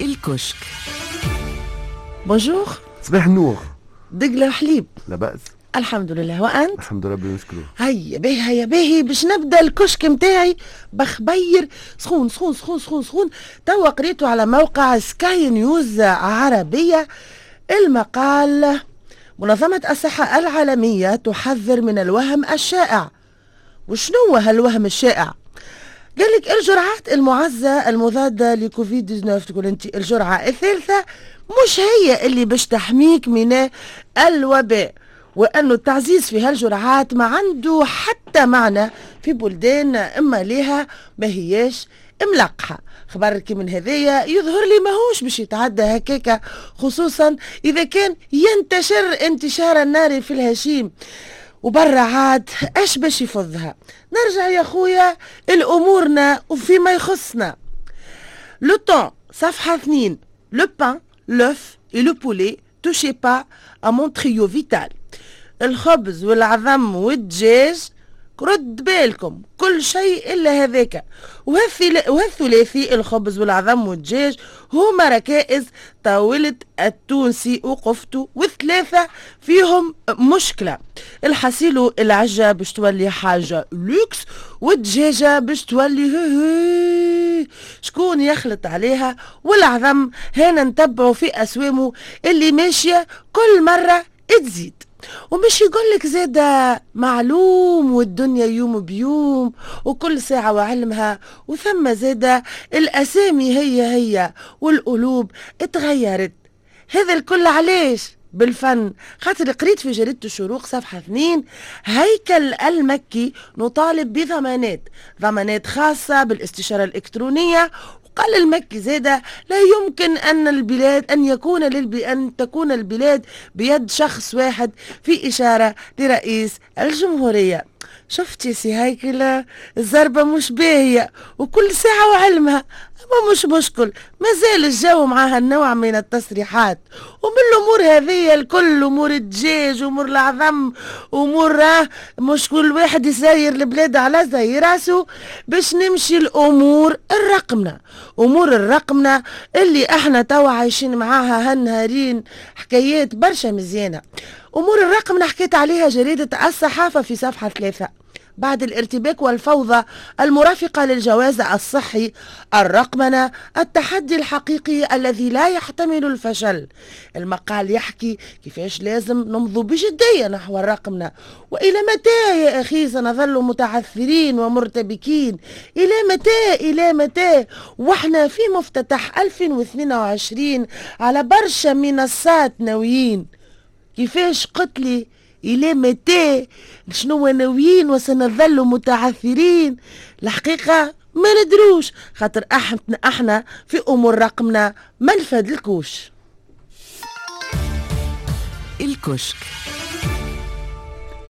الكشك. بونجور صباح النور. دقلة حليب لا بأس. الحمد لله. وأنت؟ الحمد لله ربي نشكره هيا باهي هيا باهي. باش نبدأ الكشك متاعي بخبير. سخون سخون سخون سخون سخون. توا قريته على موقع سكاي نيوز عربية. المقال منظمة الصحة العالمية تحذر من الوهم الشائع. وشنو هالوهم الشائع؟ قال لك الجرعات المعزة المضادة لكوفيد 19 تقول أنت الجرعة الثالثة مش هي اللي باش تحميك من الوباء وأنه التعزيز في هالجرعات ما عنده حتى معنى في بلدان إما لها ما هياش ملقحة خبرك من هذايا يظهر لي ماهوش باش يتعدى هكاكا خصوصا إذا كان ينتشر انتشار النار في الهشيم. وبرا عاد اش باش يفضها؟ نرجع يا خويا الامورنا وفيما يخصنا. لو طون صفحة اثنين لو بان لوف le poulet touchez pas à mon trio vital. الخبز والعظم والدجاج رد بالكم كل شيء إلا هذاك وهالثلاثي الخبز والعظم والدجاج هما ركائز طاولة التونسي وقفته والثلاثة فيهم مشكلة. الحسيل العجة باش تولي حاجة لوكس والدجاجة باش تولي شكون يخلط عليها؟ والعظم هنا نتبعوا في أسوامه اللي ماشية كل مرة تزيد. ومش يقول لك زاد معلوم والدنيا يوم بيوم وكل ساعة وعلمها وثم زاد الأسامي هي هي والقلوب اتغيرت. هذا الكل علاش؟ بالفن. خاطر قريت في جريدة الشروق صفحة اثنين هيكل المكي نطالب بضمانات ضمانات خاصة بالاستشارة الإلكترونية قال المكي زادة لا يمكن أن البلاد أن يكون. أن تكون البلاد بيد شخص واحد في إشارة لرئيس الجمهورية شفتي سي هيكلة الزربة مش باهية وكل ساعة وعلمها. ما مش مشكل ما زال الجو مع هالنوع من التصريحات ومن الأمور هذه الكل أمور الدجاج أمور العظم أمور مش كل واحد يساير البلاد على زي راسه باش نمشي الأمور الرقمنة. أمور الرقمنة اللي إحنا توا عايشين معاها هالنهارين حكايات برشا مزيانة. أمور الرقمنة حكيت عليها جريدة الصحافة في صفحة ثلاثة. بعد الارتباك والفوضى المرافقة للجواز الصحي الرقمنة التحدي الحقيقي الذي لا يحتمل الفشل. المقال يحكي كيفاش لازم نمضوا بجدية نحو الرقمنة. وإلى متى يا أخي سنظل متعثرين ومرتبكين؟ إلى متى؟ إلى متى؟ وإحنا في مفتتح 2022 على برشا منصات ناويين. كيفاش قتلي إلى متى؟ شنو ناويين وسنظل متعثرين. الحقيقة ما ندروش خاطر أحنا أحنا في أمور رقمنا ما نفادلكوش الكشك.